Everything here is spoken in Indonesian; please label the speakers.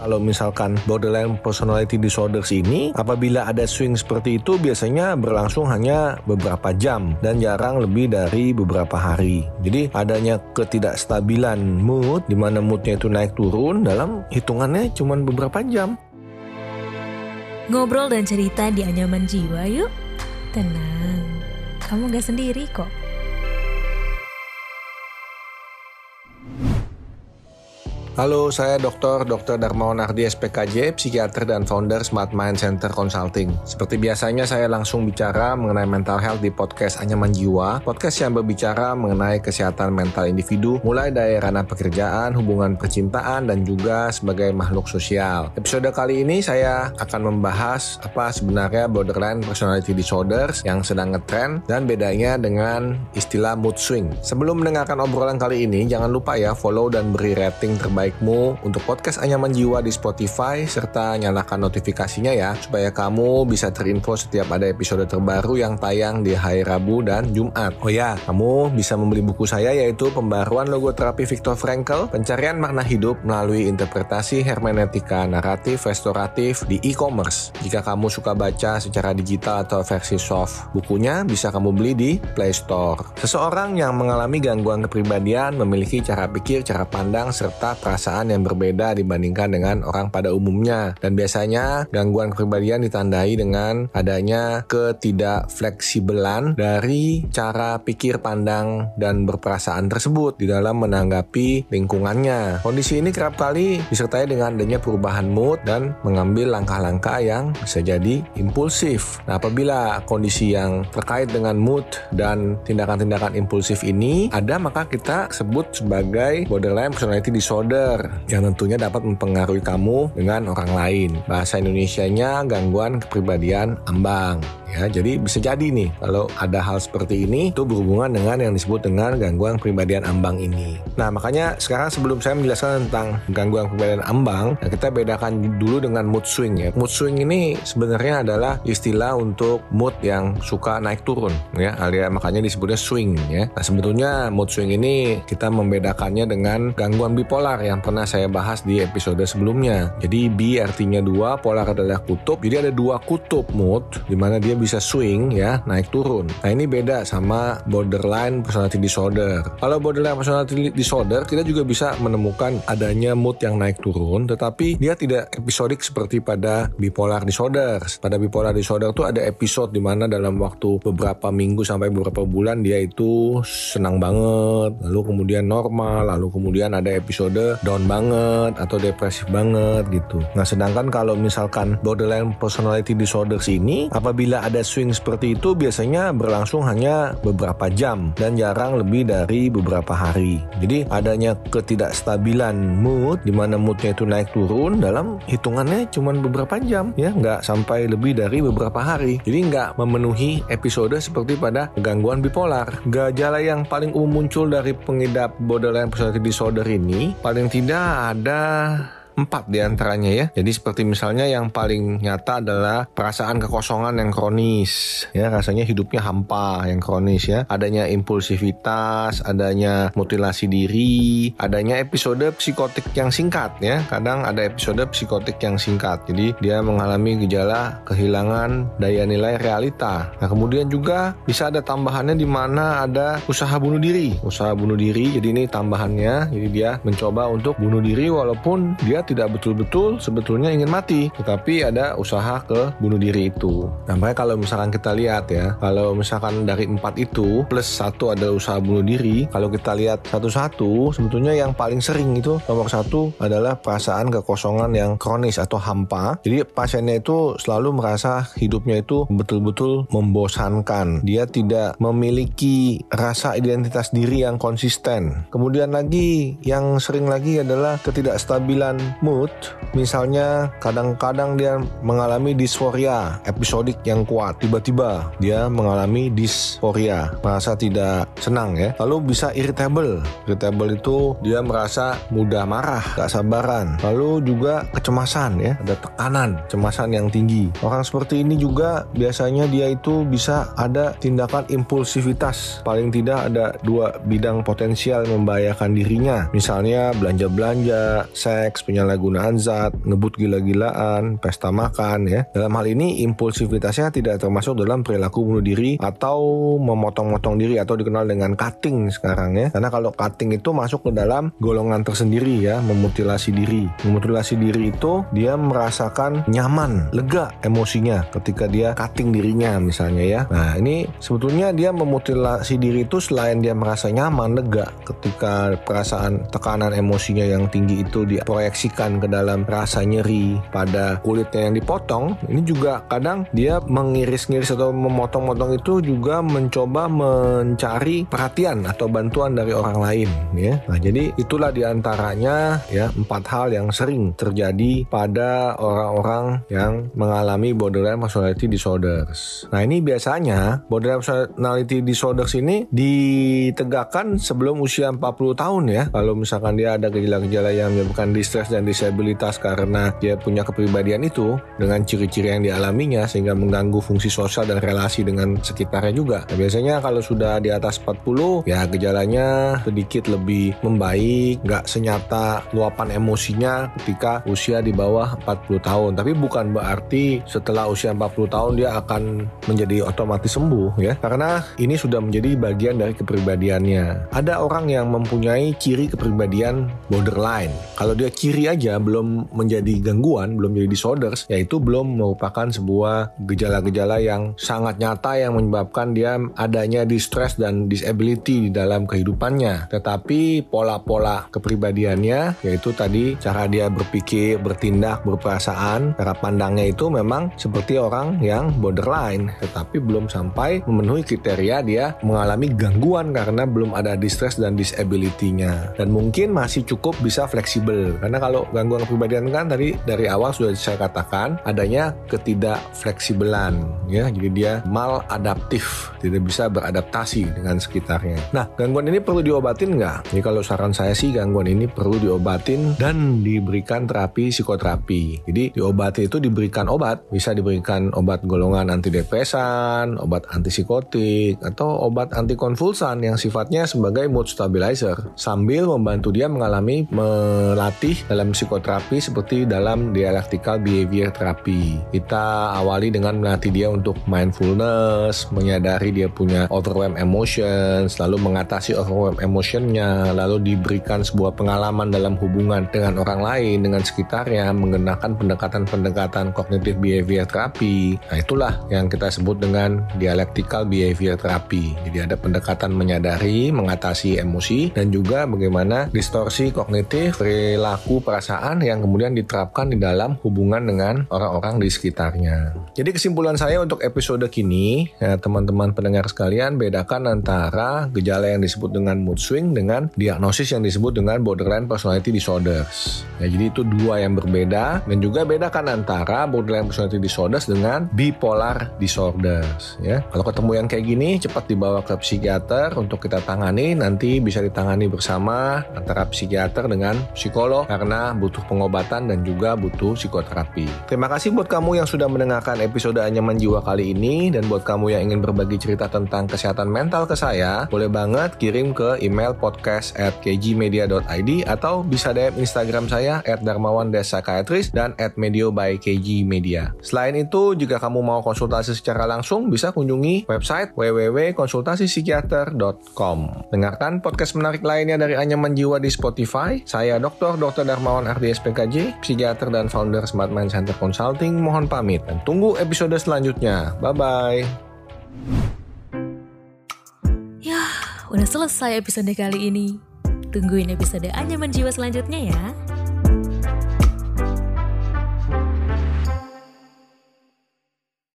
Speaker 1: Kalau misalkan borderline personality disorders ini, apabila ada swing seperti itu biasanya berlangsung hanya beberapa jam dan jarang lebih dari beberapa hari. Jadi adanya ketidakstabilan mood, di mana moodnya itu naik turun dalam hitungannya cuma beberapa jam.
Speaker 2: Ngobrol dan cerita di anyaman jiwa yuk. Tenang, kamu gak sendiri kok.
Speaker 1: Halo, saya Dr. Dr. Darmawan Ardi SPKJ, psikiater dan founder Smart Mind Center Consulting. Seperti biasanya saya langsung bicara mengenai mental health di podcast Anyaman Jiwa, podcast yang berbicara mengenai kesehatan mental individu, mulai dari ranah pekerjaan, hubungan percintaan, dan juga sebagai makhluk sosial. Episode kali ini saya akan membahas apa sebenarnya borderline personality disorders yang sedang ngetrend dan bedanya dengan istilah mood swing. Sebelum mendengarkan obrolan kali ini, jangan lupa ya follow dan beri rating terbaik terbaikmu untuk podcast Anyaman Jiwa di Spotify serta nyalakan notifikasinya ya supaya kamu bisa terinfo setiap ada episode terbaru yang tayang di hari Rabu dan Jumat. Oh ya, kamu bisa membeli buku saya yaitu Pembaruan Logo Terapi Viktor Frankl, Pencarian Makna Hidup melalui interpretasi hermeneutika naratif restoratif di e-commerce. Jika kamu suka baca secara digital atau versi soft, bukunya bisa kamu beli di Play Store. Seseorang yang mengalami gangguan kepribadian memiliki cara pikir, cara pandang, serta perasaan yang berbeda dibandingkan dengan orang pada umumnya. Dan biasanya gangguan kepribadian ditandai dengan adanya ketidakfleksibelan dari cara pikir pandang dan berperasaan tersebut di dalam menanggapi lingkungannya. Kondisi ini kerap kali disertai dengan adanya perubahan mood dan mengambil langkah-langkah yang bisa jadi impulsif. Nah, apabila kondisi yang terkait dengan mood dan tindakan-tindakan impulsif ini ada, maka kita sebut sebagai borderline personality disorder yang tentunya dapat mempengaruhi kamu dengan orang lain. Bahasa Indonesianya gangguan kepribadian ambang ya. Jadi bisa jadi nih kalau ada hal seperti ini itu berhubungan dengan yang disebut dengan gangguan kepribadian ambang ini. Nah, makanya sekarang sebelum saya menjelaskan tentang gangguan kepribadian ambang, nah kita bedakan dulu dengan mood swing ya. Mood swing ini sebenarnya adalah istilah untuk mood yang suka naik turun ya. Alias makanya disebutnya swing ya. Nah, sebetulnya mood swing ini kita membedakannya dengan gangguan bipolar yang pernah saya bahas di episode sebelumnya. Jadi B artinya dua, polar adalah kutub. Jadi ada dua kutub mood di mana dia bisa swing ya, naik turun. Nah ini beda sama borderline personality disorder. Kalau borderline personality disorder kita juga bisa menemukan adanya mood yang naik turun, tetapi dia tidak episodik seperti pada bipolar disorder. Pada bipolar disorder tuh ada episode di mana dalam waktu beberapa minggu sampai beberapa bulan dia itu senang banget, lalu kemudian normal, lalu kemudian ada episode down banget atau depresif banget gitu. Nah sedangkan kalau misalkan borderline personality disorders ini apabila ada swing seperti itu biasanya berlangsung hanya beberapa jam dan jarang lebih dari beberapa hari. Jadi adanya ketidakstabilan mood di mana moodnya itu naik turun dalam hitungannya cuma beberapa jam ya nggak sampai lebih dari beberapa hari. Jadi nggak memenuhi episode seperti pada gangguan bipolar. Gejala yang paling umum muncul dari pengidap borderline personality disorder ini paling tidak ada empat di antaranya ya. Jadi seperti misalnya yang paling nyata adalah perasaan kekosongan yang kronis, ya rasanya hidupnya hampa yang kronis ya. Adanya impulsivitas, adanya mutilasi diri, adanya episode psikotik yang singkat ya. Kadang ada episode psikotik yang singkat. Jadi dia mengalami gejala kehilangan daya nilai realita. Nah kemudian juga bisa ada tambahannya di mana ada usaha bunuh diri, usaha bunuh diri. Jadi ini tambahannya. Jadi dia mencoba untuk bunuh diri walaupun dia tidak betul-betul sebetulnya ingin mati, tetapi ada usaha ke bunuh diri itu. Nah, makanya kalau misalkan kita lihat ya, kalau misalkan dari empat itu plus satu adalah usaha bunuh diri, kalau kita lihat satu-satu, sebetulnya yang paling sering itu nomor satu adalah perasaan kekosongan yang kronis atau hampa. Jadi pasiennya itu selalu merasa hidupnya itu betul-betul membosankan. Dia tidak memiliki rasa identitas diri yang konsisten. Kemudian lagi yang sering lagi adalah ketidakstabilan mood, misalnya kadang-kadang dia mengalami disforia episodik yang kuat, tiba-tiba dia mengalami dysphoria, merasa tidak senang ya. Lalu bisa irritable. Irritable itu dia merasa mudah marah, gak sabaran. Lalu juga kecemasan ya, ada tekanan, kecemasan yang tinggi. Orang seperti ini juga biasanya dia itu bisa ada tindakan impulsivitas. Paling tidak ada dua bidang potensial membahayakan dirinya. Misalnya belanja-belanja, seks, penyakit penyalahgunaan zat, ngebut gila-gilaan, pesta makan ya. Dalam hal ini impulsivitasnya tidak termasuk dalam perilaku bunuh diri atau memotong-motong diri atau dikenal dengan cutting sekarang ya. Karena kalau cutting itu masuk ke dalam golongan tersendiri ya, memutilasi diri. Memutilasi diri itu dia merasakan nyaman, lega emosinya ketika dia cutting dirinya misalnya ya. Nah, ini sebetulnya dia memutilasi diri itu selain dia merasa nyaman, lega ketika perasaan tekanan emosinya yang tinggi itu diproyeksikan ke dalam rasa nyeri pada kulitnya yang dipotong, ini juga kadang dia mengiris-ngiris atau memotong-motong itu juga mencoba mencari perhatian atau bantuan dari orang lain ya. Nah, jadi itulah di antaranya ya empat hal yang sering terjadi pada orang-orang yang mengalami borderline personality disorders. Nah, ini biasanya borderline personality disorders ini ditegakkan sebelum usia 40 tahun ya. Kalau misalkan dia ada gejala-gejala yang menyebabkan distress dan disabilitas karena dia punya kepribadian itu dengan ciri-ciri yang dialaminya sehingga mengganggu fungsi sosial dan relasi dengan sekitarnya juga. Nah, biasanya kalau sudah di atas 40 ya gejalanya sedikit lebih membaik, nggak senyata luapan emosinya ketika usia di bawah 40 tahun. Tapi bukan berarti setelah usia 40 tahun dia akan menjadi otomatis sembuh ya. Karena ini sudah menjadi bagian dari kepribadiannya. Ada orang yang mempunyai ciri kepribadian borderline. Kalau dia ciri aja belum menjadi gangguan, belum jadi disorders, yaitu belum merupakan sebuah gejala-gejala yang sangat nyata yang menyebabkan dia adanya distress dan disability di dalam kehidupannya. Tetapi pola-pola kepribadiannya yaitu tadi cara dia berpikir, bertindak, berperasaan, cara pandangnya itu memang seperti orang yang borderline, tetapi belum sampai memenuhi kriteria dia mengalami gangguan karena belum ada distress dan disability-nya. Dan mungkin masih cukup bisa fleksibel. Karena kalau gangguan kepribadian kan tadi dari awal sudah saya katakan adanya ketidakfleksibelan ya. Jadi dia maladaptif, tidak bisa beradaptasi dengan sekitarnya. Nah, gangguan ini perlu diobatin nggak? Jadi kalau saran saya sih gangguan ini perlu diobatin dan diberikan terapi psikoterapi. Jadi diobati itu diberikan obat, bisa diberikan obat golongan antidepresan, obat antipsikotik, atau obat antikonvulsan yang sifatnya sebagai mood stabilizer sambil membantu dia mengalami melatih dalam psikoterapi seperti dalam dialectical behavior therapy. Kita awali dengan melatih dia untuk mindfulness, menyadari dia punya overwhelm emotions, lalu mengatasi overwhelm emotionnya, lalu diberikan sebuah pengalaman dalam hubungan dengan orang lain, dengan sekitarnya, menggunakan pendekatan-pendekatan kognitif behavior therapy. Nah itulah yang kita sebut dengan dialectical behavior therapy. Jadi ada pendekatan menyadari, mengatasi emosi, dan juga bagaimana distorsi kognitif, perilaku, perasaan yang kemudian diterapkan di dalam hubungan dengan orang-orang di sekitarnya. Jadi kesimpulan saya untuk episode kini, ya, teman-teman pendengar sekalian, bedakan antara gejala yang disebut dengan mood swing dengan diagnosis yang disebut dengan borderline personality disorders. Ya, jadi itu dua yang berbeda dan juga bedakan antara borderline personality disorders dengan bipolar disorders. Ya, kalau ketemu yang kayak gini, cepat dibawa ke psikiater untuk kita tangani. Nanti bisa ditangani bersama antara psikiater dengan psikolog karena butuh pengobatan dan juga butuh psikoterapi. Terima kasih buat kamu yang sudah mendengarkan episode Anyaman Jiwa kali ini dan buat kamu yang ingin berbagi cerita tentang kesehatan mental ke saya, boleh banget kirim ke email podcast at kgmedia.id atau bisa DM Instagram saya at dan at medio by kg media. Selain itu, jika kamu mau konsultasi secara langsung, bisa kunjungi website www.konsultasipsikiater.com. Dengarkan podcast menarik lainnya dari Anyaman Jiwa di Spotify. Saya Dr. Dr. Darmawan RDSPKJ, psikiater dan founder Smart Mind Center Consulting. Mohon pamit dan tunggu episode selanjutnya. Bye-bye.
Speaker 2: Ya, udah selesai episode kali ini. Tungguin episode Anyaman Jiwa selanjutnya ya.